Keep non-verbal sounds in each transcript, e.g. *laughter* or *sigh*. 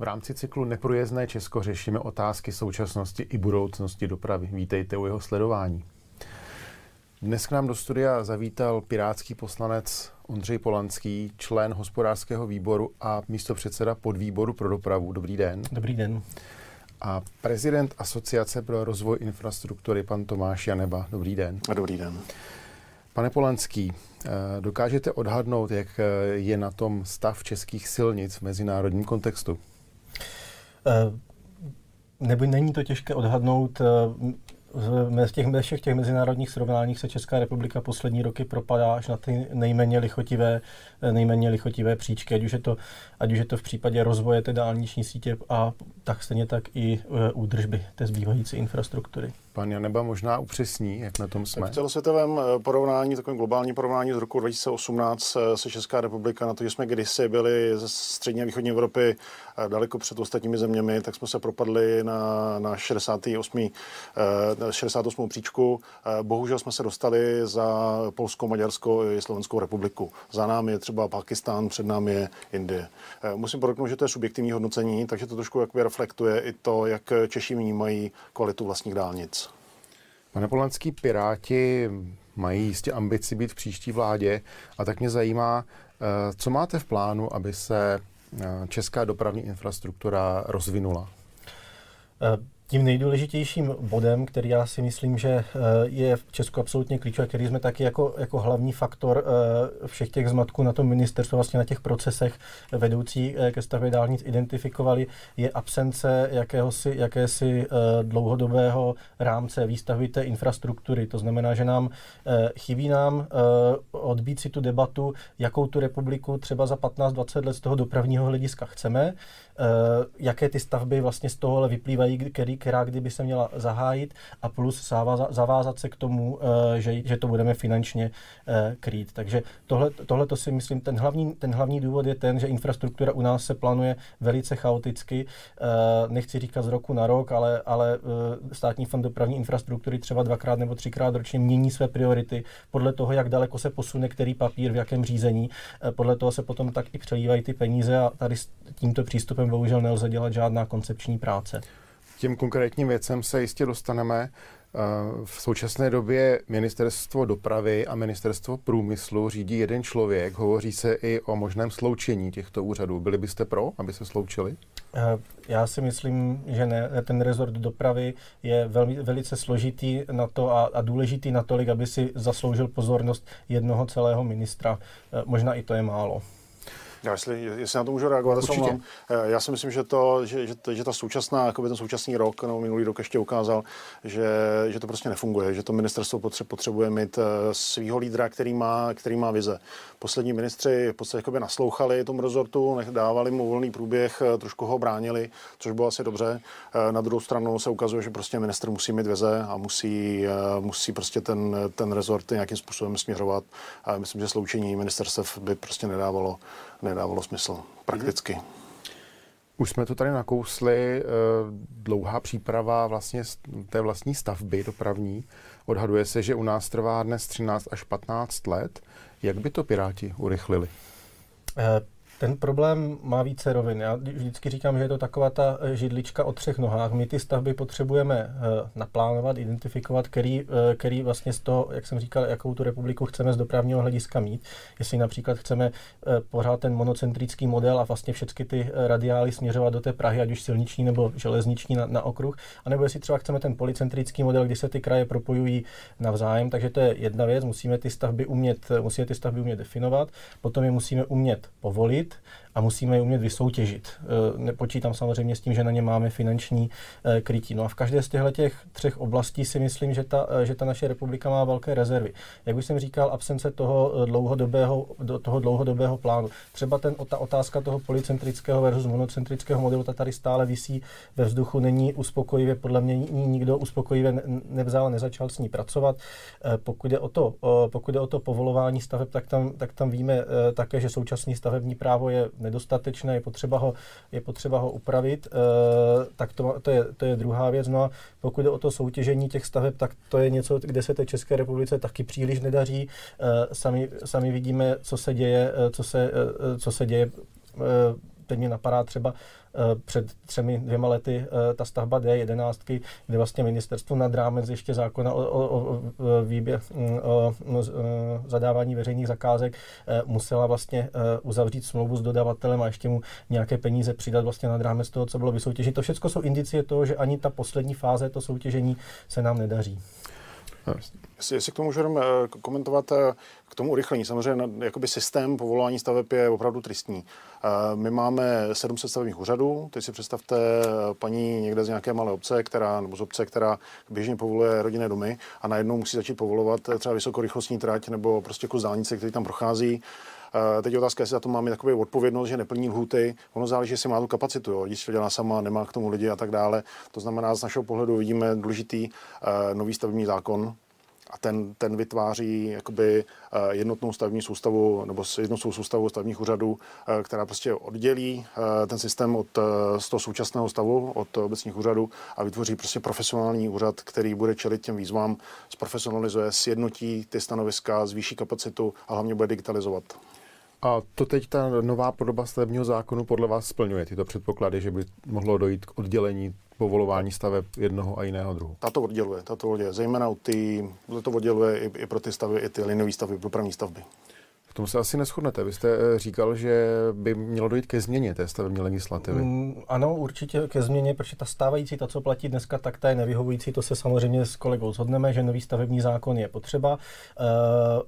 V rámci cyklu Neprůjezdné Česko řešíme otázky současnosti i budoucnosti dopravy. Vítejte u jeho sledování. Dnes k nám do studia zavítal pirátský poslanec Ondřej Polanský, člen hospodářského výboru a místo předseda podvýboru pro dopravu. Dobrý den. Dobrý den. A prezident Asociace pro rozvoj infrastruktury, pan Tomáš Janeba. Dobrý den. A dobrý den. Pane Polanský, eh, dokážete odhadnout, jak eh, je na tom stav českých silnic v mezinárodním kontextu? Uh, nebo není to těžké odhadnout v těch, všech těch mezinárodních srovnáních se Česká republika poslední roky propadá až na ty nejméně lichotivé, nejméně lichotivé příčky, ať už, je to, ať už je to v případě rozvoje té dálniční sítě a tak stejně tak i údržby té zbývající infrastruktury. Pan Janeba možná upřesní, jak na tom jsme. v celosvětovém e, porovnání, takovém globálním porovnání z roku 2018 e, se Česká republika na to, že jsme kdysi byli ze střední a východní Evropy daleko před ostatními zeměmi, tak jsme se propadli na, na 68. 68. příčku. Bohužel jsme se dostali za Polsko, Maďarsko i Slovenskou republiku. Za námi je třeba Pakistán, před námi je Indie. Musím podotknout, že to je subjektivní hodnocení, takže to trošku reflektuje i to, jak Češi vnímají kvalitu vlastních dálnic. Pane Polanský, Piráti mají jistě ambici být v příští vládě a tak mě zajímá, eh, co máte v plánu, aby se eh, česká dopravní infrastruktura rozvinula? Uh tím nejdůležitějším bodem, který já si myslím, že eh, je v Česku absolutně klíčový, který jsme taky jako, jako hlavní faktor eh, všech těch zmatků na tom ministerstvu, vlastně na těch procesech vedoucí eh, ke stavbě dálnic identifikovali, je absence jakéhosi, jakési dlouhodobého rámce výstavby té infrastruktury. To znamená, že nám chybí nám odbít si tu debatu, jakou tu republiku třeba za 15-20 let z toho dopravního hlediska chceme, jaké ty stavby vlastně z tohohle vyplývají, který, která kdyby se měla zahájit a plus zavázat se k tomu, eh, že, že to budeme finančně eh, krýt. Takže tohle, tohle to si myslím, ten hlavní, ten hlavní důvod je ten, že infrastruktura u nás se plánuje velice chaoticky. Eh, nechci říkat z roku na rok, ale, ale státní fond dopravní infrastruktury třeba dvakrát nebo třikrát ročně mění své priority podle toho, jak daleko se posune který papír, v jakém řízení. Podle toho se potom tak i přelívají ty peníze a tady s tímto přístupem bohužel nelze dělat žádná koncepční práce těm konkrétním věcem se jistě dostaneme. Eh, v současné době ministerstvo dopravy a ministerstvo průmyslu řídí jeden člověk. Hovoří se i o možném sloučení těchto úřadů. Byli byste pro, aby se sloučili? Eh, já si myslím, že ne. Ten rezort dopravy je velmi, velice složitý na to a, a důležitý natolik, aby si zasloužil pozornost jednoho celého ministra. Eh, možná i to je málo. Já, jestli, jestli na to můžu reagovat, Určitě. Eh, já si myslím, že, to, že, že, že ta současná, jako ten současný rok, nebo minulý rok ještě ukázal, že, že to prostě nefunguje, že to ministerstvo potřebuje mít eh, svého lídra, který má, který má vize. Poslední ministři v podstatě jakoby naslouchali tomu rezortu, dávali mu volný průběh, eh, trošku ho bránili, což bylo asi dobře. Na druhou stranu se ukazuje, že prostě minister musí mít vize a musí, musí prostě ten, ten rezort nějakým způsobem směřovat. A myslím, že sloučení ministerstev by prostě nedávalo nedávalo smysl prakticky. Už jsme to tady nakousli, eh, dlouhá příprava vlastně té vlastní stavby dopravní. Odhaduje se, že u nás trvá dnes 13 až 15 let. Jak by to Piráti urychlili? Eh, ten problém má více rovin. Já vždycky říkám, že je to taková ta eh, židlička o třech nohách. My ty stavby potřebujeme eh, naplánovat, identifikovat, který, eh, který vlastně z toho, jak jsem říkal, jakou tu republiku chceme z dopravního hlediska mít. Jestli například chceme pořád ten monocentrický model a vlastně všechny ty radiály směřovat do té Prahy, ať už silniční nebo železniční na, na okruh, anebo jestli třeba chceme ten policentrický model, kdy se ty kraje propojují navzájem. Takže to je jedna věc, musíme ty stavby umět, musíme ty stavby umět definovat, potom je musíme umět povolit, a musíme je umět vysoutěžit. E, nepočítám samozřejmě s tím, že na ně máme finanční e, krytí. No a v každé z těchto těch třech oblastí si myslím, že ta, e, že ta naše republika má velké rezervy. Jak už jsem říkal, absence toho dlouhodobého, toho dlouhodobého plánu. Třeba ten, ta otázka toho policentrického versus monocentrického modelu, ta tady stále visí ve vzduchu, není uspokojivě, podle mě nikdo uspokojivě nevzal nezačal s ní pracovat. Pokud je o to, pokud je o to povolování staveb, tak tam, tak tam víme také, že současný stavební právo je nedostatečné, je potřeba ho, je potřeba ho upravit, e, tak to, to, je, to je druhá věc. No a pokud jde o to soutěžení těch staveb, tak to je něco, kde se té České republice taky příliš nedaří. E, sami, sami vidíme, co se děje, eh, co se, co se děje teď mě napadá třeba před třemi, dvěma lety ta stavba D11, kde vlastně ministerstvo nad rámec ještě zákona o, o, o, výběr, mm, o, o, o zadávání veřejných zakázek musela vlastně uzavřít smlouvu s dodavatelem a ještě mu nějaké peníze přidat vlastně nad rámec toho, co bylo vysoutěžit. To všechno jsou indicie toho, že ani ta poslední fáze, to soutěžení, se nám nedaří. Jestli, jestli k tomu můžu eh, komentovat eh, k tomu urychlení. Samozřejmě jakoby systém povolování staveb je opravdu tristní. Eh, my máme 700 stavebních úřadů. Teď si představte paní někde z nějaké malé obce, která, nebo z obce, která běžně povoluje rodinné domy a najednou musí začít povolovat třeba vysokorychlostní trať nebo prostě kus dálnice, který tam prochází. Teď je otázka, jestli za to máme takovou odpovědnost, že neplní lhuty. Ono záleží, jestli má tu kapacitu. Jo. Když to dělá sama, nemá k tomu lidi a tak dále. To znamená, z našeho pohledu vidíme důležitý nový stavební zákon, a ten, ten vytváří jakoby eh, jednotnou stavební soustavu nebo jednotnou soustavu stavebních úřadů, eh, která prostě oddělí eh, ten systém od z toho současného stavu, od obecních úřadů a vytvoří prostě profesionální úřad, který bude čelit těm výzvám, zprofesionalizuje, sjednotí ty stanoviska, zvýší kapacitu a hlavně bude digitalizovat. A to teď ta nová podoba stavebního zákonu podle vás splňuje tyto předpoklady, že by mohlo dojít k oddělení povolování staveb jednoho a jiného druhu? Tato odděluje, tato odděluje. Zejména u ty, to odděluje i, i pro ty stavby, i ty linové stavby, dopravní stavby. Tom se asi neschodnete. Vy jste eh, říkal, že by mělo dojít ke změně té stavební legislativy. Mm, ano, určitě ke změně, protože ta stávající, ta, co platí dneska, tak ta je nevyhovující. To se samozřejmě s kolegou shodneme, že nový stavební zákon je potřeba. Eh,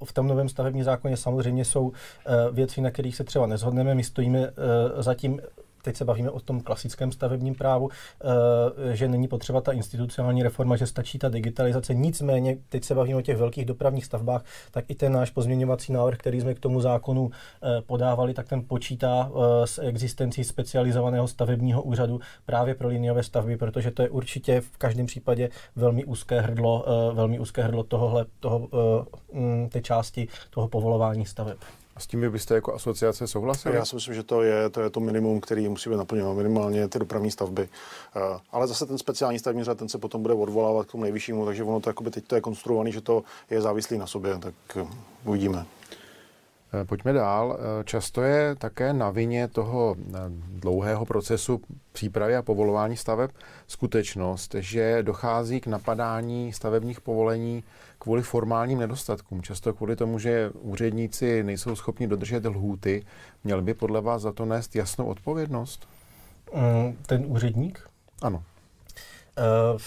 v tom novém stavebním zákoně samozřejmě jsou eh, věci, na kterých se třeba nezhodneme. My stojíme zatím teď se bavíme o tom klasickém stavebním právu, eh, že není potřeba ta institucionální reforma, že stačí ta digitalizace. Nicméně, teď se bavíme o těch velkých dopravních stavbách, tak i ten náš pozměňovací návrh, který jsme k tomu zákonu eh, podávali, tak ten počítá eh, s existencí specializovaného stavebního úřadu právě pro liniové stavby, protože to je určitě v každém případě velmi úzké hrdlo, velmi úzké hrdlo tohohle, toho, mm, té části toho povolování staveb. A s tím byste jako asociace souhlasili? Já si myslím, že to je to, je to minimum, který musí být naplněno, minimálně ty dopravní stavby. Uh, ale zase ten speciální stavební řád, ten se potom bude odvolávat k tomu nejvyššímu, takže ono to jakoby teď to je konstruovaný, že to je závislý na sobě, tak uh, uvidíme. Eh, pojďme dál. Často je také na vině toho dlouhého procesu přípravy a povolování staveb skutečnost, že dochází k napadání stavebních povolení kvůli formálním nedostatkům, často kvůli tomu, že úředníci nejsou schopni dodržet lhůty, měl by podle vás za to nést jasnou odpovědnost? Ten úředník? Ano. Uh,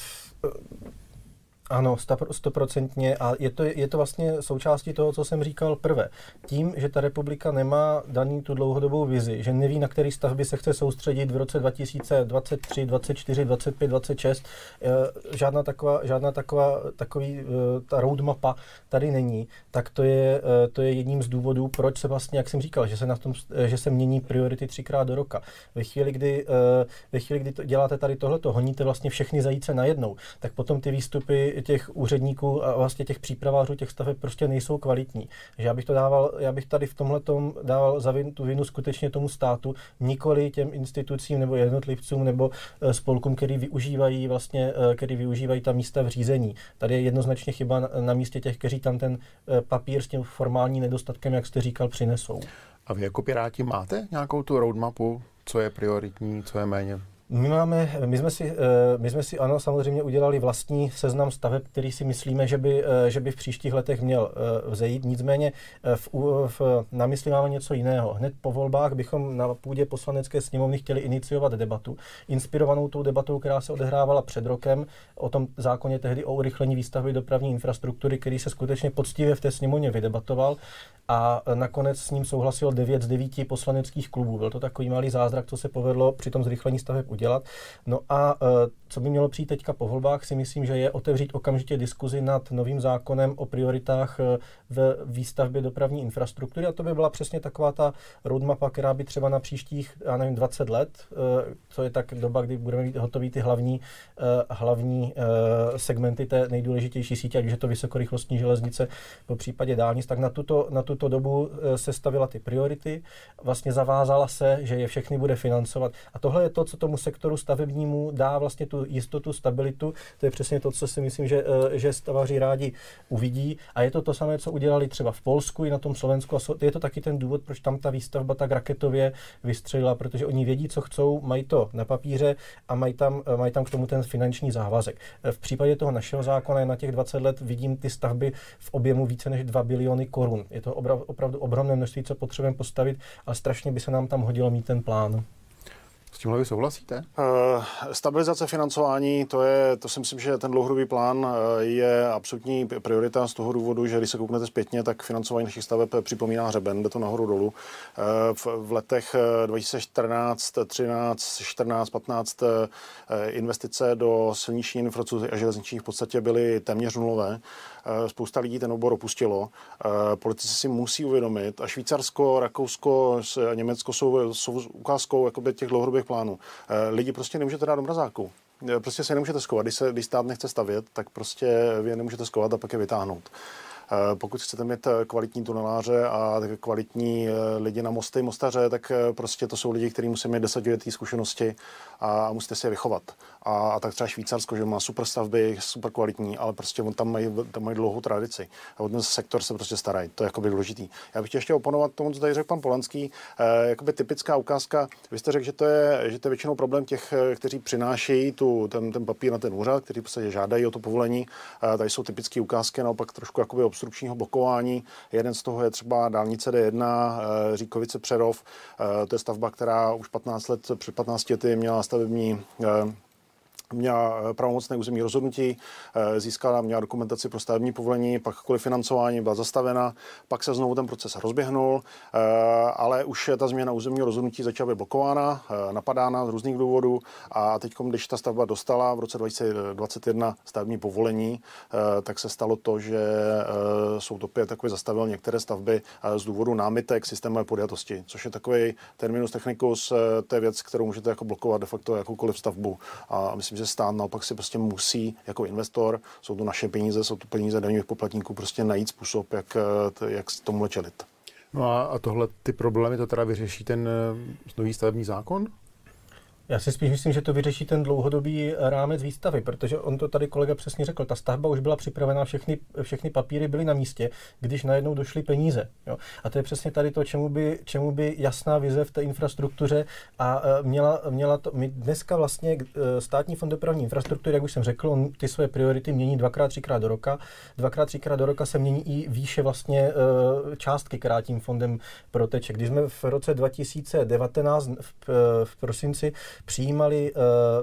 ano, stoprocentně a je to, je to vlastně součástí toho, co jsem říkal prvé. Tím, že ta republika nemá daný tu dlouhodobou vizi, že neví, na který stavby se chce soustředit v roce 2023, 24, 25, 26, žádná taková, žádná taková takový, eh, ta roadmapa tady není, tak to je, eh, to je jedním z důvodů, proč se vlastně, jak jsem říkal, že se, na tom, eh, že se mění priority třikrát do roka. Ve chvíli, kdy, ve chvíli, kdy to, děláte tady tohleto, honíte vlastně všechny zajíce najednou, tak potom ty výstupy těch úředníků a vlastně těch přípravářů těch staveb prostě nejsou kvalitní. Že já bych to dával, já bych tady v tomhle dával za vinu, tu vinu skutečně tomu státu, nikoli těm institucím nebo jednotlivcům nebo eh, spolkům, který využívají vlastně, eh, který využívají ta místa v řízení. Tady je jednoznačně chyba na, na místě těch, kteří tam ten eh, papír s tím formálním nedostatkem, jak jste říkal, přinesou. A vy jako Piráti máte nějakou tu roadmapu, co je prioritní, co je méně my, máme, my, jsme si, eh, my jsme si, ano, samozřejmě udělali vlastní seznam staveb, který si myslíme, že by, eh, že by v příštích letech měl eh, vzejít. Nicméně v, v, na mysli máme něco jiného. Hned po volbách bychom na půdě poslanecké sněmovny chtěli iniciovat debatu, inspirovanou tou debatou, která se odehrávala před rokem o tom zákoně tehdy o urychlení výstavby dopravní infrastruktury, který se skutečně poctivě v té sněmovně vydebatoval a nakonec s ním souhlasilo 9 z 9 poslaneckých klubů. Byl to takový malý zázrak, co se povedlo při tom zrychlení staveb udělat. No a e, co by mělo přijít teďka po volbách, si myslím, že je otevřít okamžitě diskuzi nad novým zákonem o prioritách e, v výstavbě dopravní infrastruktury. A to by byla přesně taková ta roadmapa, která by třeba na příštích, já nevím, 20 let, e, co je tak doba, kdy budeme mít hotový ty hlavní, hlavní segmenty té nejdůležitější sítě, ať už je to vysokorychlostní železnice, po případě dálnic, tak na tuto, na tuto dobu se stavila ty priority, vlastně zavázala se, že je všechny bude financovat. A tohle je to, co tomu sektoru stavebnímu dá vlastně tu jistotu, stabilitu. To je přesně to, co si myslím, že, eh, že stavaři rádi uvidí. A je to to samé, co udělali třeba v Polsku i na tom Slovensku. A je to taky ten důvod, proč tam ta výstavba tak raketově vystřelila, protože oni vědí, co chcou, mají to na papíře a mají tam, eh, mají tam k tomu ten finanční závazek. Eh, v případě toho našeho zákona na těch 20 let vidím ty stavby v objemu více než 2 biliony korun. Je to opravdu ohromné množství, co potřebujeme postavit, ale strašně by se nám tam hodilo mít ten plán. S tímhle vy souhlasíte? Uh, stabilizace financování, to je, to si myslím, že ten dlouhodobý plán eh, je absolutní priorita z toho důvodu, že když se kouknete zpětně, tak financování našich staveb připomíná hřeben, jde to nahoru dolů. V, letech 2014, 13, 14, 15 investice do silniční infrastruktury a železničních v podstatě byly téměř nulové. Eh, spousta lidí ten obor opustilo. Eh, politici si musí uvědomit, a Švýcarsko, Rakousko, Německo jsou, jsou ukázkou jakoby, těch dlouhodobých plánů. Eh, lidi prostě nemůžete dát do mrazáku. Prostě se nemůžete skovat. Když, se, když stát nechce stavět, tak prostě vy je nemůžete skovat a pak je vytáhnout. Pokud chcete mít kvalitní tuneláře a kvalitní lidi na mosty, mostaře, tak prostě to jsou lidi, kteří musí mít desetiletí zkušenosti a musíte si je vychovat. A, a tak třeba Švýcarsko, že má super stavby, super kvalitní, ale prostě on tam mají, tam mají dlouhou tradici. A o ten sektor se prostě starají. To je jakoby důležitý. Já bych chtěl ještě oponovat tomu, co tady řekl pan Polanský. Eh, jakoby typická ukázka. Vy jste řekl, že to je, že to je většinou problém těch, eh, kteří přinášejí tu, ten, ten papír na ten úřad, kteří prostě žádají o to povolení. Eh, tady jsou typické ukázky naopak trošku jakoby obstrukčního blokování. Jeden z toho je třeba dálnice D1, eh, Říkovice Přerov. Eh, to je stavba, která už 15 let, před 15 lety měla stavební eh, měla eh, pravomocné územní rozhodnutí, eh, získala, měla dokumentaci pro stavební povolení, pak kvůli financování byla zastavena, pak se znovu ten proces rozběhnul, eh, ale už ta změna územního rozhodnutí začala být blokována, napadána z různých důvodů a teď, když ta stavba dostala v roce 2021 stavební povolení, tak se stalo to, že soud opět takový zastavil některé stavby z důvodu námitek systémové podjatosti, což je takový terminus technicus, to je věc, kterou můžete jako blokovat de facto jakoukoliv stavbu. A myslím, že stát naopak si prostě musí jako investor, jsou to naše peníze, jsou to peníze daňových poplatníků, prostě najít způsob, jak, jak tomu čelit. No a, a tohle ty problémy to teda vyřeší ten eh, nový stavební zákon? Já si spíš myslím, že to vyřeší ten dlouhodobý rámec výstavy, protože on to tady kolega přesně řekl. Ta stavba už byla připravená, všechny, všechny papíry byly na místě, když najednou došly peníze. Jo? A to je přesně tady to, čemu by, čemu by jasná vize v té infrastruktuře a uh, měla, měla to. My dneska vlastně uh, státní fond dopravní infrastruktury, jak už jsem řekl, on ty své priority mění dvakrát, třikrát do roka. Dvakrát, třikrát do roka se mění i výše vlastně uh, částky, která tím fondem proteče. Když jsme v roce 2019 v, v prosinci přijímali uh,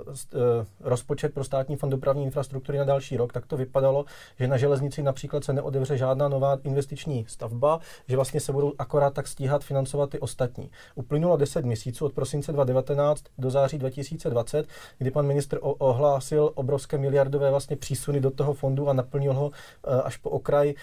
uh, rozpočet pro státní fond dopravní infrastruktury na další rok, tak to vypadalo, že na železnici například se neodevře žádná nová investiční stavba, že vlastně se budou akorát tak stíhat financovat ty ostatní. Uplynulo 10 měsíců od prosince 2019 do září 2020, kdy pan ministr ohlásil obrovské miliardové vlastně přísuny do toho fondu a naplnil ho uh, až po okraj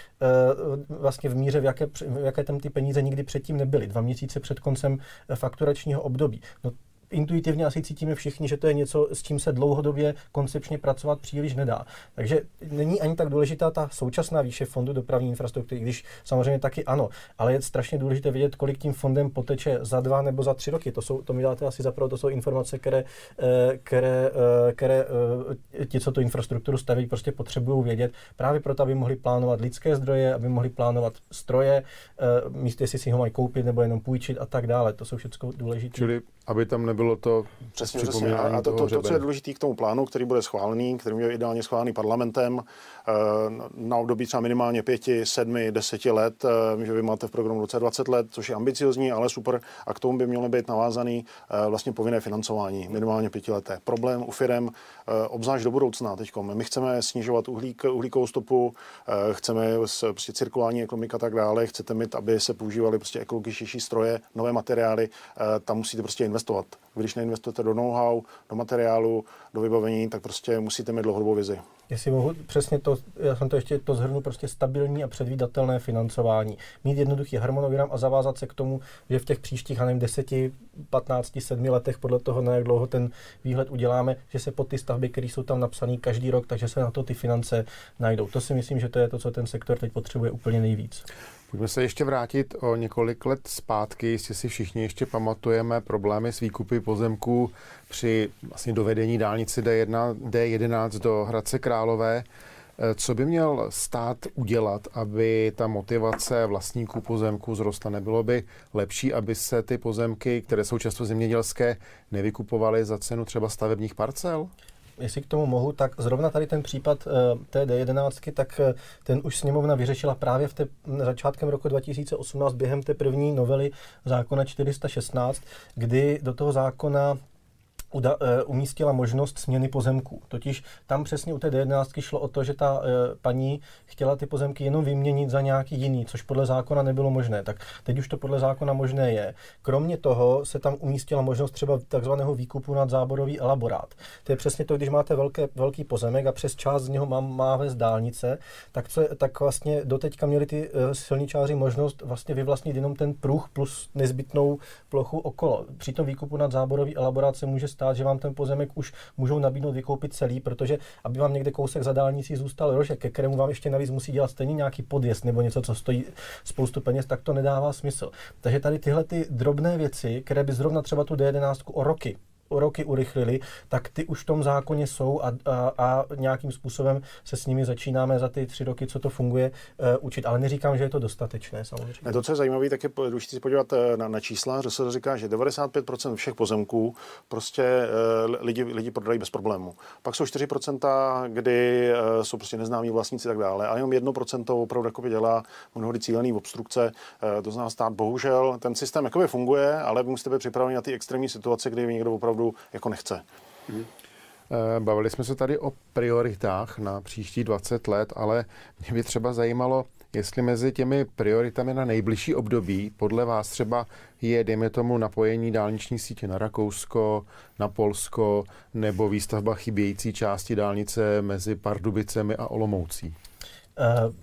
vlastně v míře, v jaké, v jaké tam ty peníze nikdy předtím nebyly. Dva měsíce před koncem fakturačního období. No, intuitivně asi cítíme všichni, že to je něco, s čím se dlouhodobě koncepčně pracovat příliš nedá. Takže není ani tak důležitá ta současná výše fondu dopravní infrastruktury, když samozřejmě taky ano, ale je strašně důležité vědět, kolik tím fondem poteče za dva nebo za tři roky. To, jsou, to mi dáte asi za to jsou informace, které, eh, které, eh, které eh, ti, co tu infrastrukturu staví, prostě potřebují vědět právě proto, aby mohli plánovat lidské zdroje, aby mohli plánovat stroje, místo jestli si ho mají koupit nebo jenom půjčit a tak dále. To jsou všechno důležité. Čili aby tam nebylo to přesně, přesně. A to, to, to, co je důležité k tomu plánu, který bude schválený, který je ideálně schválený parlamentem, eh, na období třeba minimálně pěti, sedmi, deseti let, eh, že vy máte v programu roce 20 let, což je ambiciozní, ale super. A k tomu by mělo být navázaný eh, vlastně povinné financování, minimálně pětileté. Problém u firm, obzvlášť do budoucna teď. My chceme snižovat uhlík, uhlíkovou stopu, chceme prostě cirkulární ekonomika a tak dále, chcete mít, aby se používaly prostě ekologičtější stroje, nové materiály, tam musíte prostě investovat. Když neinvestujete do know-how, do materiálu, do vybavení, tak prostě musíte mít dlouhodobou vizi. Jestli mohu přesně to, já jsem to ještě to zhrnu, prostě stabilní a předvídatelné financování. Mít jednoduchý harmonogram a zavázat se k tomu, že v těch příštích, nevím, 10, 15, 7 letech, podle toho, na jak dlouho ten výhled uděláme, že se pod ty stavby, které jsou tam napsané každý rok, takže se na to ty finance najdou. To si myslím, že to je to, co ten sektor teď potřebuje úplně nejvíc. Pojďme se ještě vrátit o několik let zpátky, jestli si všichni ještě pamatujeme problémy s výkupy pozemků při vlastně dovedení dálnice D1, D11 do Hradce Králové. Eh, co by měl stát udělat, aby ta motivace vlastníků pozemků zrostla? Nebylo by lepší, aby se ty pozemky, které jsou často zemědělské, nevykupovaly za cenu třeba stavebních parcel? Jestli k tomu mohu, tak zrovna tady ten případ uh, té D11, tak uh, ten už sněmovna vyřešila právě v té začátkem roku 2018 během té první novely zákona 416, kdy do toho zákona uda, uh, umístila možnost směny pozemků. Totiž tam přesně u té D11 šlo o to, že ta uh, paní chtěla ty pozemky jenom vyměnit za nějaký jiný, což podle zákona nebylo možné. Tak teď už to podle zákona možné je. Kromě toho se tam umístila možnost třeba takzvaného výkupu nad záborový elaborát. To je přesně to, když máte velké, velký pozemek a přes část z něho má, má vést dálnice, tak, co, tak vlastně doteďka měli ty uh, silničáři možnost vlastně vyvlastnit jenom ten pruh plus nezbytnou plochu okolo. Při tom výkupu nad záborový elaborát se může stát, že vám ten pozemek už můžou nabídnout vykoupit celý, protože aby vám někde kousek za dálnicí zůstal rožek, ke kterému vám ještě navíc musí dělat stejně nějaký podjezd nebo něco, co stojí spoustu peněz, tak to nedává smysl. Takže tady tyhle ty drobné věci, které by zrovna třeba tu D11 o roky roky urychlili, tak ty už v tom zákoně jsou a, a, a nějakým způsobem se s nimi začínáme za ty tři roky, co to funguje, uh, učit. Ale neříkám, že je to dostatečné samozřejmě. To, co je zajímavé, tak je důležité se podívat eh, na, na čísla, že se říká, že 95% všech pozemků prostě uh, lidi, lidi prodají bez problému. Pak jsou 4%, kdy uh, jsou prostě neznámí vlastníci tak dále, ale jenom 1% opravdu jakoby dělá mnohdy cílený obstrukce. Uh, to znamená stát, bohužel, ten systém jakoby funguje, ale musíte být připraveni na ty extrémní situace, kdy někdo opravdu opravdu jako nechce. Hmm. Bavili jsme se tady o prioritách na příští 20 let, ale mě by třeba zajímalo, jestli mezi těmi prioritami na nejbližší období podle vás třeba je, dejme tomu, napojení dálniční sítě na Rakousko, na Polsko nebo výstavba chybějící části dálnice mezi Pardubicemi a Olomoucí? Uh,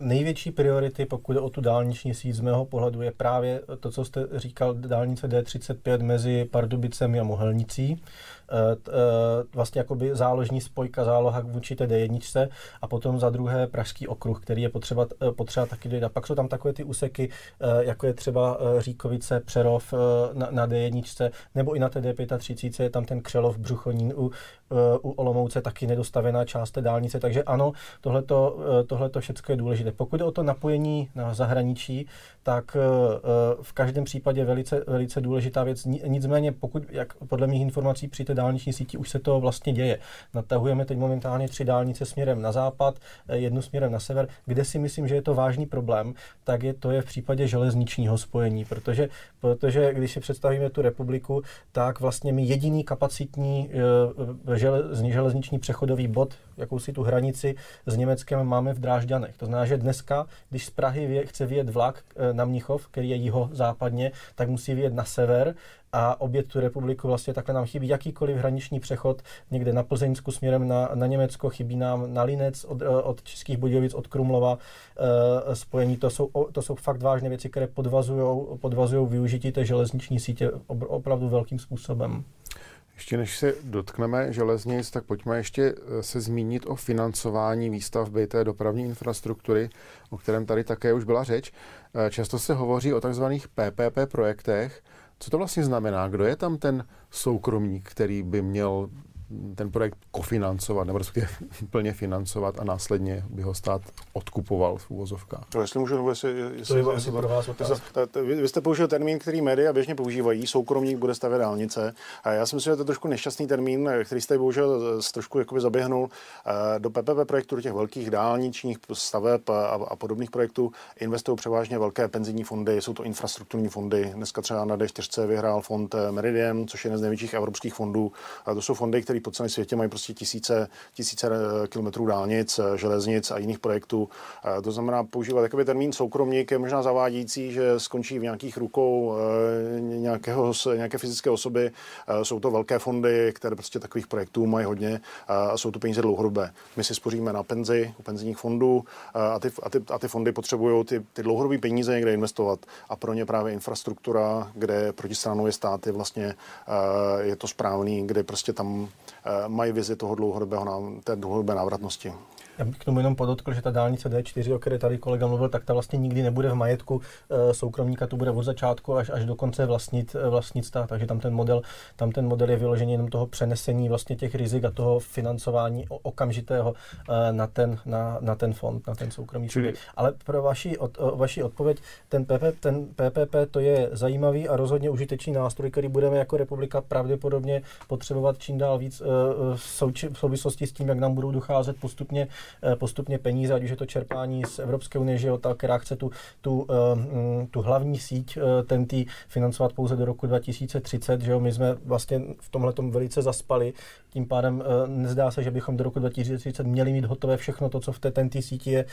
největší priority, pokud jde o tu dálniční síť z mého pohledu, je právě to, co jste říkal, dálnice D35 mezi Pardubicemi a Mohelnicí. Eh, eh, vlastně jakoby záložní spojka, záloha vůči té D1 a potom za druhé Pražský okruh, který je potřeba, eh, potřeba taky dojít. A pak jsou tam takové ty úseky, jako je třeba Říkovice, Přerov na, na D1, nebo i na té D35 je tam ten Křelov, Břuchonín u, u Olomouce taky nedostavená část té dálnice, takže ano, tohleto, tohleto všechno je důležité. Pokud je o to napojení na zahraničí, tak v každém případě velice, velice důležitá věc. Nicméně, pokud, jak podle mých informací při té dálniční síti už se to vlastně děje. Natahujeme teď momentálně tři dálnice směrem na západ, eh, jednu směrem na sever. Kde si myslím, že je to vážný problém, tak je to je v případě železničního spojení, protože, protože když si představíme tu republiku, tak vlastně my jediný kapacitní eh, žele, železniční přechodový bod, jakousi tu hranici s Německem máme v Drážďanech. To znamená, že dneska, když z Prahy chce vyjet vlak eh, na Mnichov, který je jiho západně, tak musí vyjet na sever, a obět tu republiku vlastně takhle nám chybí jakýkoliv hraniční přechod někde na Plzeňsku směrem na, na Německo, chybí nám na Linec od, eh, od Českých Budějovic, od Krumlova e, spojení. To jsou, to jsou fakt vážné věci, které podvazují podvazují využití té železniční sítě opravdu velkým způsobem. Ještě než se dotkneme železnic, tak pojďme ještě eh, se zmínit o financování výstavby té dopravní infrastruktury, o kterém tady také už byla řeč. Často se hovoří o takzvaných PPP projektech, co to vlastně znamená? Kdo je tam ten soukromník, který by měl ten projekt kofinancovat, nebo respektive *laughs* plně financovat a následně by ho stát odkupoval v úvozovkách. To jestli můžu, jestli, jestli, to je asi pro vás Vy jste použil termín, který média běžně používají, soukromník bude stavět dálnice. A já si myslím, že to je trošku nešťastný termín, který jste bohužel trošku jakoby zaběhnul eh, do PPP projektu, do těch velkých dálničních staveb a, a podobných projektů investují převážně velké penzijní fondy, jsou to infrastrukturní fondy. Dneska třeba na D4 vyhrál fond eh, Meridian, což je jeden z největších evropských fondů. A to jsou fondy, které po celém světě mají prostě tisíce, tisíce eh, kilometrů dálnic, eh, železnic a jiných projektů. Eh, to znamená, používat takový termín soukromník je možná zavádějící, že skončí v nějakých rukou nějakého, nějaké fyzické osoby. Jsou to velké fondy, které prostě takových projektů mají hodně a jsou to peníze dlouhodobé. My si spoříme na penzi u penzijních fondů a ty, a ty, a ty fondy potřebují ty, ty dlouhodobé peníze někde investovat a pro ně právě infrastruktura, kde protistranou je stát, je vlastně je to správný, kde prostě tam mají vizi toho dlouhodobého, té dlouhodobé návratnosti. Já bych k tomu jenom podotkl, že ta dálnice D4, o které tady kolega mluvil, tak ta vlastně nikdy nebude v majetku e, soukromníka, to bude od začátku až, až do konce vlastnit, vlastnit stát, takže tam ten model, tam ten model je vyložený jenom toho přenesení vlastně těch rizik a toho financování okamžitého e, na, ten, na, na ten fond, na ten soukromý Čili... Ale pro vaši, od, vaši odpověď, ten, PP, ten PPP to je zajímavý a rozhodně užitečný nástroj, který budeme jako republika pravděpodobně potřebovat čím dál víc v souvislosti s tím, jak nám budou docházet postupně, postupně peníze, ať už je to čerpání z Evropské unie, že jo, ta, která chce tu, tu, mm, tu hlavní síť ten tý financovat pouze do roku 2030, že jo, my jsme vlastně v tomhle velice zaspali, tím pádem nezdá se, že bychom do roku 2030 měli mít hotové všechno to, co v té TNT síti je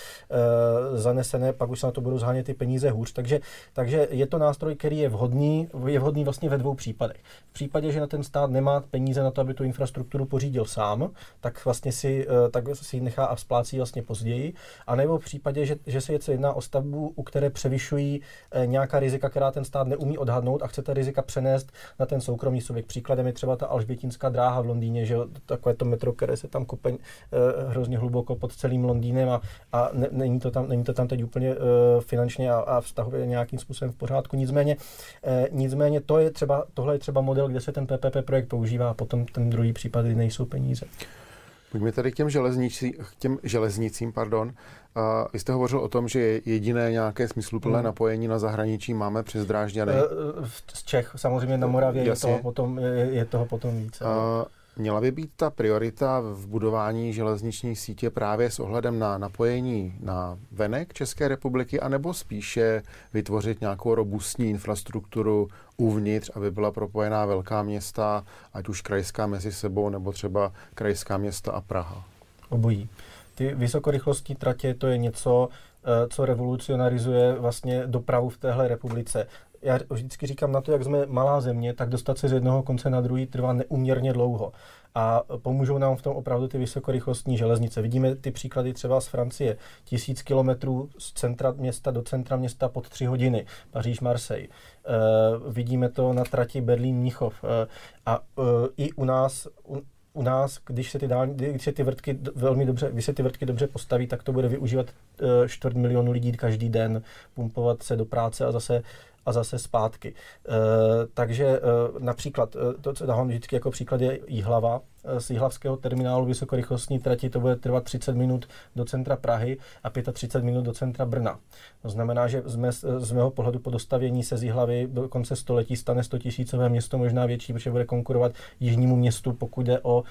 zanesené, pak už se na to budou zhánět ty peníze hůř. Takže, takže je to nástroj, který je vhodný, je vhodný vlastně ve dvou případech. V případě, že na ten stát nemá peníze na to, aby tu infrastrukturu pořídil sám, tak vlastně si, eh, tak si nechá splácí vlastně později. A nebo v případě, že, že se je jedná o stavbu, u které převyšují eh, nějaká rizika, která ten stát neumí odhadnout a chce rizika přenést na ten soukromý subjekt. Příkladem je třeba ta Alžbětinská dráha v Londýně, že takové to metro, které se tam kope eh, hrozně hluboko pod celým Londýnem a, a ne, není, to tam, není to tam teď úplně finančně a, a vztahově nějakým způsobem v pořádku. Nicméně, nicméně to je třeba, tohle je třeba model, kde se ten PPP projekt používá a potom ten druhý případ, kdy nejsou peníze. Pojďme tady k těm, železnici, k těm železnicím. Pardon. A vy jste hovořil o tom, že jediné nějaké smysluplné hmm. napojení na zahraničí máme přes Drážďany. Eh, z Čech, samozřejmě na Moravě je toho, potom, je, je toho potom více. A Měla by být ta priorita v budování železniční sítě právě s ohledem na napojení na venek České republiky, anebo spíše vytvořit nějakou robustní infrastrukturu uvnitř, aby byla propojená velká města, ať už krajská mezi sebou, nebo třeba krajská města a Praha? Obojí. Ty vysokorychlostní tratě, to je něco, eh, co revolucionarizuje vlastně dopravu v téhle republice já vždycky říkám na to, jak jsme malá země, tak dostat se z jednoho konce na druhý trvá neuměrně dlouho. A pomůžou nám v tom opravdu ty vysokorychlostní železnice. Vidíme ty příklady třeba z Francie. Tisíc kilometrů z centra města do centra města pod tři hodiny. Paříž, Marseille. Uh, vidíme to na trati Berlín-Mnichov. Uh, a uh, i u nás, u, u nás, když se ty, dál, když se ty vrtky velmi dobře, když se ty vrtky dobře postaví, tak to bude využívat čtvrt milionu lidí každý den, pumpovat se do práce a zase a zase zpátky. E, takže e, například, e, to, co dávám vždycky jako příklad, je Jihlava. Z Jihlavského terminálu vysokorychlostní trati to bude trvat 30 minut do centra Prahy a 35 minut do centra Brna. To znamená, že z, mé, z mého pohledu po dostavění se z Jihlavy do konce století stane 100 tisícové město možná větší, protože bude konkurovat jižnímu městu, pokud jde o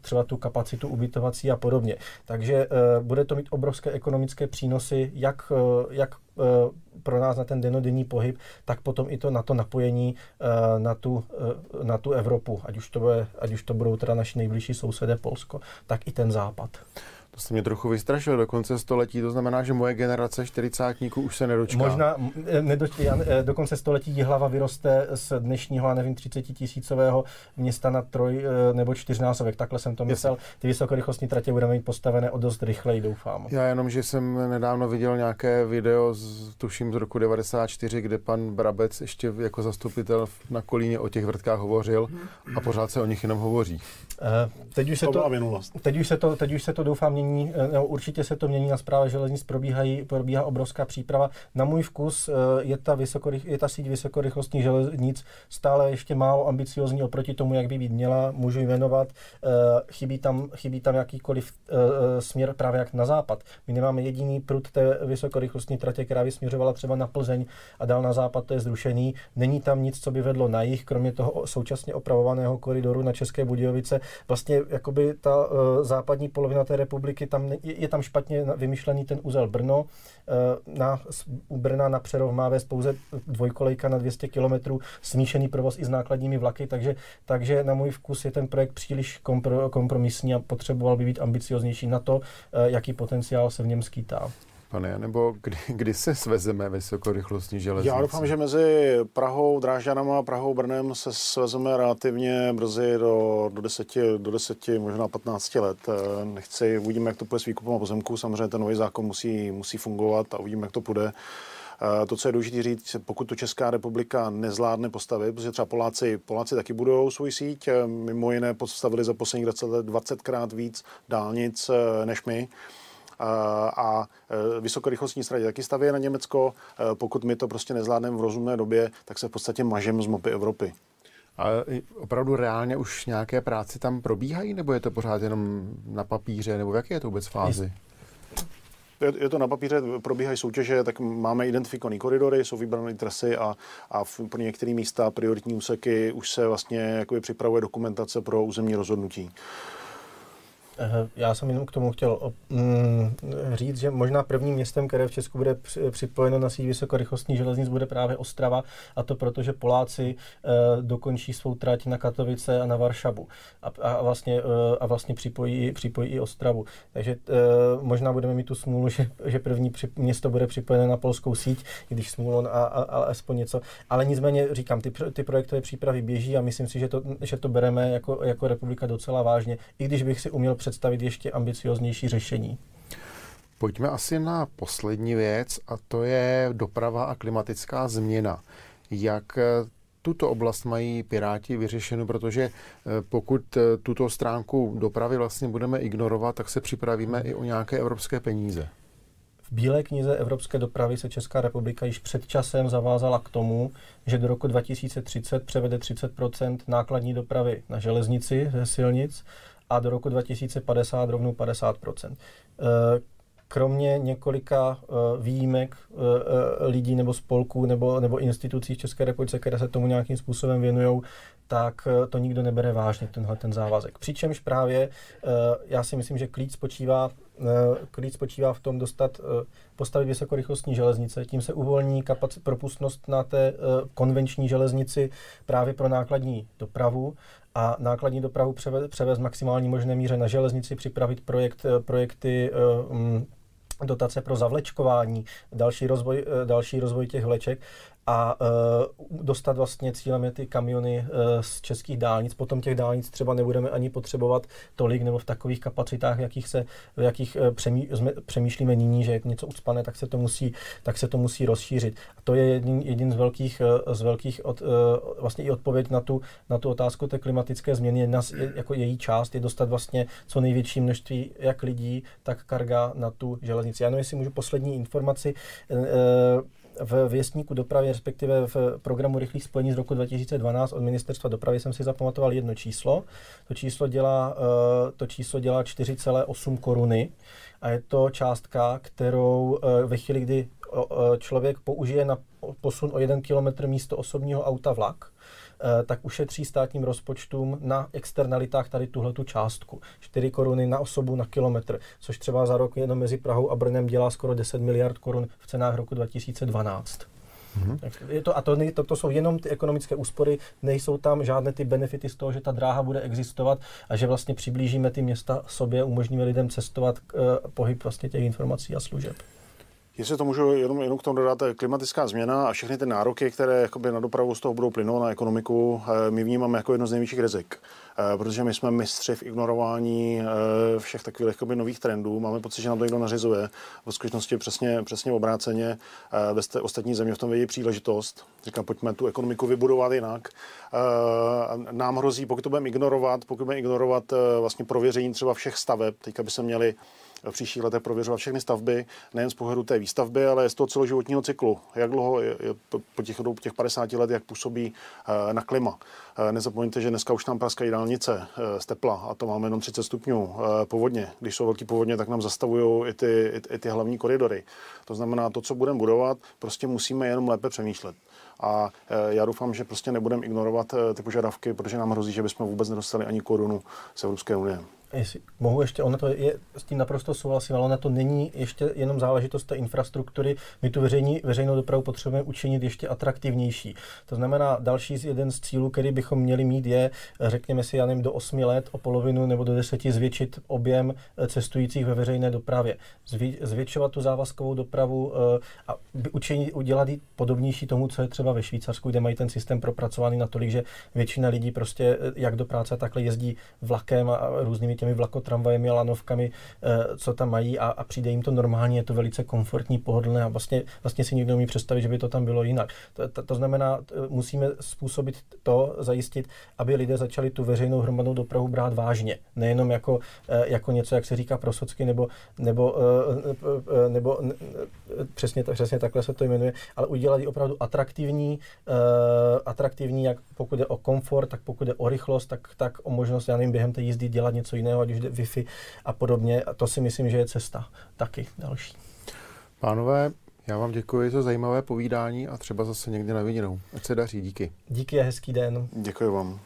třeba tu kapacitu ubytovací a podobně. Takže bude to mít obrovské ekonomické přínosy, jak, jak Eh, pro nás na ten denodenní pohyb, tak potom i to na to napojení eh, na tu, eh, na tu Evropu, ať už, to bude, ať už to budou teda naši nejbližší sousedé Polsko, tak i ten západ. To jste mě trochu vystrašil do konce století, to znamená, že moje generace čtyřicátníků už se nedočká. Možná nedočká, do konce století hlava vyroste z dnešního, a nevím, 30 tisícového města na troj nebo čtyřnásobek. Takhle jsem to myslel. Ty vysokorychlostní tratě budeme mít postavené o dost rychleji, doufám. Já jenom, že jsem nedávno viděl nějaké video, z, tuším z roku 94, kde pan Brabec ještě jako zastupitel na Kolíně o těch vrtkách hovořil a pořád se o nich jenom hovoří. teď už se to, to teď už se to, teď už se to doufám mění mění, eh, nebo určitě se to mění na zprávě železnic, probíhají, probíhá obrovská příprava. Na můj vkus eh, je ta, vysokorych, je ta síť vysokorychlostních železnic stále ještě málo ambiciozní oproti tomu, jak by být měla. Můžu jmenovat, eh, chybí tam, chybí tam jakýkoliv směr právě jak na západ. My nemáme jediný prut té vysokorychlostní tratě, která by směřovala třeba na Plzeň a dál na západ to je zrušený. Není tam nic, co by vedlo na jih, kromě toho současně opravovaného koridoru na České Budějovice. Vlastně jakoby ta západní polovina té republiky republiky tam je tam špatně vymyšlený ten úzel Brno. Eh, na, u Brna na Přerov má vést pouze dvojkolejka na 200 km, smíšený provoz i s nákladními vlaky, takže, takže na můj vkus je ten projekt příliš kompro, kompromisní a potřeboval by být ambicioznější na to, eh, jaký potenciál se v něm skýtá pane, nebo kdy, kdy se svezeme vysokorychlostní železnici? Já doufám, že mezi Prahou, Drážďanama a Prahou Brnem se svezeme relativně brzy do, do, deseti, do deseti, možná 15 let. Eh, nechci, uvidíme, jak to půjde s výkupem pozemků. Samozřejmě ten nový zákon musí, musí fungovat a uvidíme, jak to půjde. To, co je důležité říct, pokud to Česká republika nezvládne postavit, protože třeba Poláci, Poláci taky budou svůj síť, mimo jiné postavili za posledních 20 let 20krát víc dálnic než my a vysokorychlostní stratě taky staví na Německo. Pokud my to prostě nezvládneme v rozumné době, tak se v podstatě mažeme z mopy Evropy. A opravdu reálně už nějaké práce tam probíhají, nebo je to pořád jenom na papíře, nebo v jaké je to vůbec fázi? Je, to na papíře, probíhají soutěže, tak máme identifikované koridory, jsou vybrané trasy a, a v, pro některé místa prioritní úseky už se vlastně připravuje dokumentace pro územní rozhodnutí. Já jsem jenom k tomu chtěl mm, říct, že možná prvním městem, které v Česku bude připojeno na síť vysokorychlostní železnic, bude právě Ostrava, a to proto, že Poláci uh, dokončí svou trať na Katovice a na Varšavu a, a vlastně, uh, a vlastně připojí, připojí i Ostravu. Takže možná budeme mít tu smůlu, že, že první při, město bude připojené na polskou síť, i když smůlu a, a, a aspoň něco. Ale nicméně říkám, ty, ty projektové přípravy běží a myslím si, že to, že to bereme jako, jako republika docela vážně, i když bych si uměl ještě ambicioznější řešení. Pojďme asi na poslední věc a to je doprava a klimatická změna. Jak eh, tuto oblast mají Piráti vyřešenu, protože eh, pokud eh, tuto stránku dopravy vlastně budeme ignorovat, tak se připravíme i o nějaké evropské peníze. V Bílé knize Evropské dopravy se Česká republika již před časem zavázala k tomu, že do roku 2030 převede 30% nákladní dopravy na železnici ze silnic a do roku 2050 rovnou 50 eh, Kromě několika eh, výjimek eh, lidí nebo spolků nebo, nebo institucí v České republice, které se tomu nějakým způsobem věnují, tak to nikdo nebere vážně, tenhle ten závazek. Přičemž právě já si myslím, že klíč spočívá, klíč spočívá v tom dostat, postavit vysokorychlostní železnice, tím se uvolní kapacit, propustnost na té konvenční železnici právě pro nákladní dopravu a nákladní dopravu převést, převést maximální možné míře na železnici, připravit projekt, eh, projekty eh, mm, dotace pro zavlečkování, další rozvoj, eh, další rozvoj těch vleček a uh, dostat vlastně cílem je ty kamiony uh, z českých dálnic. Potom těch dálnic třeba nebudeme ani potřebovat tolik nebo v takových kapacitách, jakých, se, v jakých uh, přemý, přemýšlíme nyní, že je něco ucpané, tak se to musí, tak se to musí rozšířit. A to je jedin, jedin z velkých, uh, z velkých od, uh, vlastně i odpověď na tu, na tu otázku té klimatické změny. Jedna z, je, jako její část je dostat vlastně co největší množství jak lidí, tak karga na tu železnici. Já nevím, jestli můžu poslední informaci. Uh, v věstníku dopravy, respektive v programu rychlých spojení z roku 2012 od ministerstva dopravy jsem si zapamatoval jedno číslo. To číslo dělá, eh, to číslo dělá 4,8 koruny a je to částka, kterou eh, ve chvíli, kdy člověk použije na posun o jeden kilometr místo osobního auta vlak, Eh, tak ušetří státním rozpočtům na externalitách tady tuhle tu částku. 4 koruny na osobu na kilometr, což třeba za rok jenom mezi Prahou a Brnem dělá skoro 10 miliard korun v cenách roku 2012. Mm-hmm. Je to, a to, to, to jsou jenom ty ekonomické úspory, nejsou tam žádné ty benefity z toho, že ta dráha bude existovat a že vlastně přiblížíme ty města sobě, umožníme lidem cestovat uh, pohyb vlastně těch informací a služeb. Jestli to můžu jenom, jenom k tomu dodat, klimatická změna a všechny ty nároky, které jakoby na dopravu z toho budou plynout na ekonomiku, eh, my vnímáme jako jedno z největších rizik. Eh, protože my jsme mistři v ignorování eh, všech takových jakoby, nových trendů. Máme pocit, že nám to někdo nařizuje. V skutečnosti přesně, přesně obráceně. Ve ostatní země v tom vidí příležitost. Říkám, pojďme tu ekonomiku vybudovat jinak. Nám hrozí, pokud to budeme ignorovat, pokud budeme ignorovat vlastně prověření třeba všech staveb, teďka by se měli v příštích letech prověřovat všechny stavby, nejen z pohledu té výstavby, ale z toho celoživotního cyklu. Jak dlouho je, je po těch, těch 50 let, jak působí uh, na klima. Uh, nezapomeňte, že dneska už nám praskají dálnice uh, z tepla a to máme jenom 30 stupňů povodně. Když jsou velký povodně, tak nám zastavují i ty, i, i ty hlavní koridory. To znamená, to, co budeme budovat, prostě musíme jenom lépe přemýšlet. A já doufám, že prostě nebudeme ignorovat ty požadavky, protože nám hrozí, že bychom vůbec nedostali ani korunu z Evropské unie jestli mohu ještě, ono to je, s tím naprosto souhlasím, ale ona to není ještě jenom záležitost té infrastruktury. My tu veřejní, veřejnou dopravu potřebujeme učinit ještě atraktivnější. To znamená, další z jeden z cílů, který bychom měli mít, je, řekněme si, já nevím, do 8 let o polovinu nebo do 10 zvětšit objem eh, cestujících ve veřejné dopravě. Zvě, zvětšovat tu závazkovou dopravu eh, a učinit, udělat ji podobnější tomu, co je třeba třeba ve Švýcarsku, kde mají ten systém propracovaný natolik, že většina lidí prostě jak do práce takhle jezdí vlakem a různými těmi vlakotramvajemi lanovkami, co tam mají a, a přijde jim to normálně, je to velice komfortní, pohodlné a vlastně, vlastně si nikdo umí představit, že by to tam bylo jinak. To, to, to znamená, musíme způsobit to, zajistit, aby lidé začali tu veřejnou hromadnou dopravu brát vážně. Nejenom jako, jako něco, jak se říká prosocky, nebo, nebo, nebo přesně, přesně takhle se to jmenuje, ale udělat ji opravdu atraktivní, atraktivní, jak pokud je o komfort, tak pokud je o rychlost, tak, tak o možnost, já nevím, během té jízdy dělat něco jiného, ať už jde Wi-Fi a podobně. A to si myslím, že je cesta taky další. Pánové, já vám děkuji za zajímavé povídání a třeba zase někdy na viděnou. Ať se daří, díky. Díky a hezký den. Děkuji vám.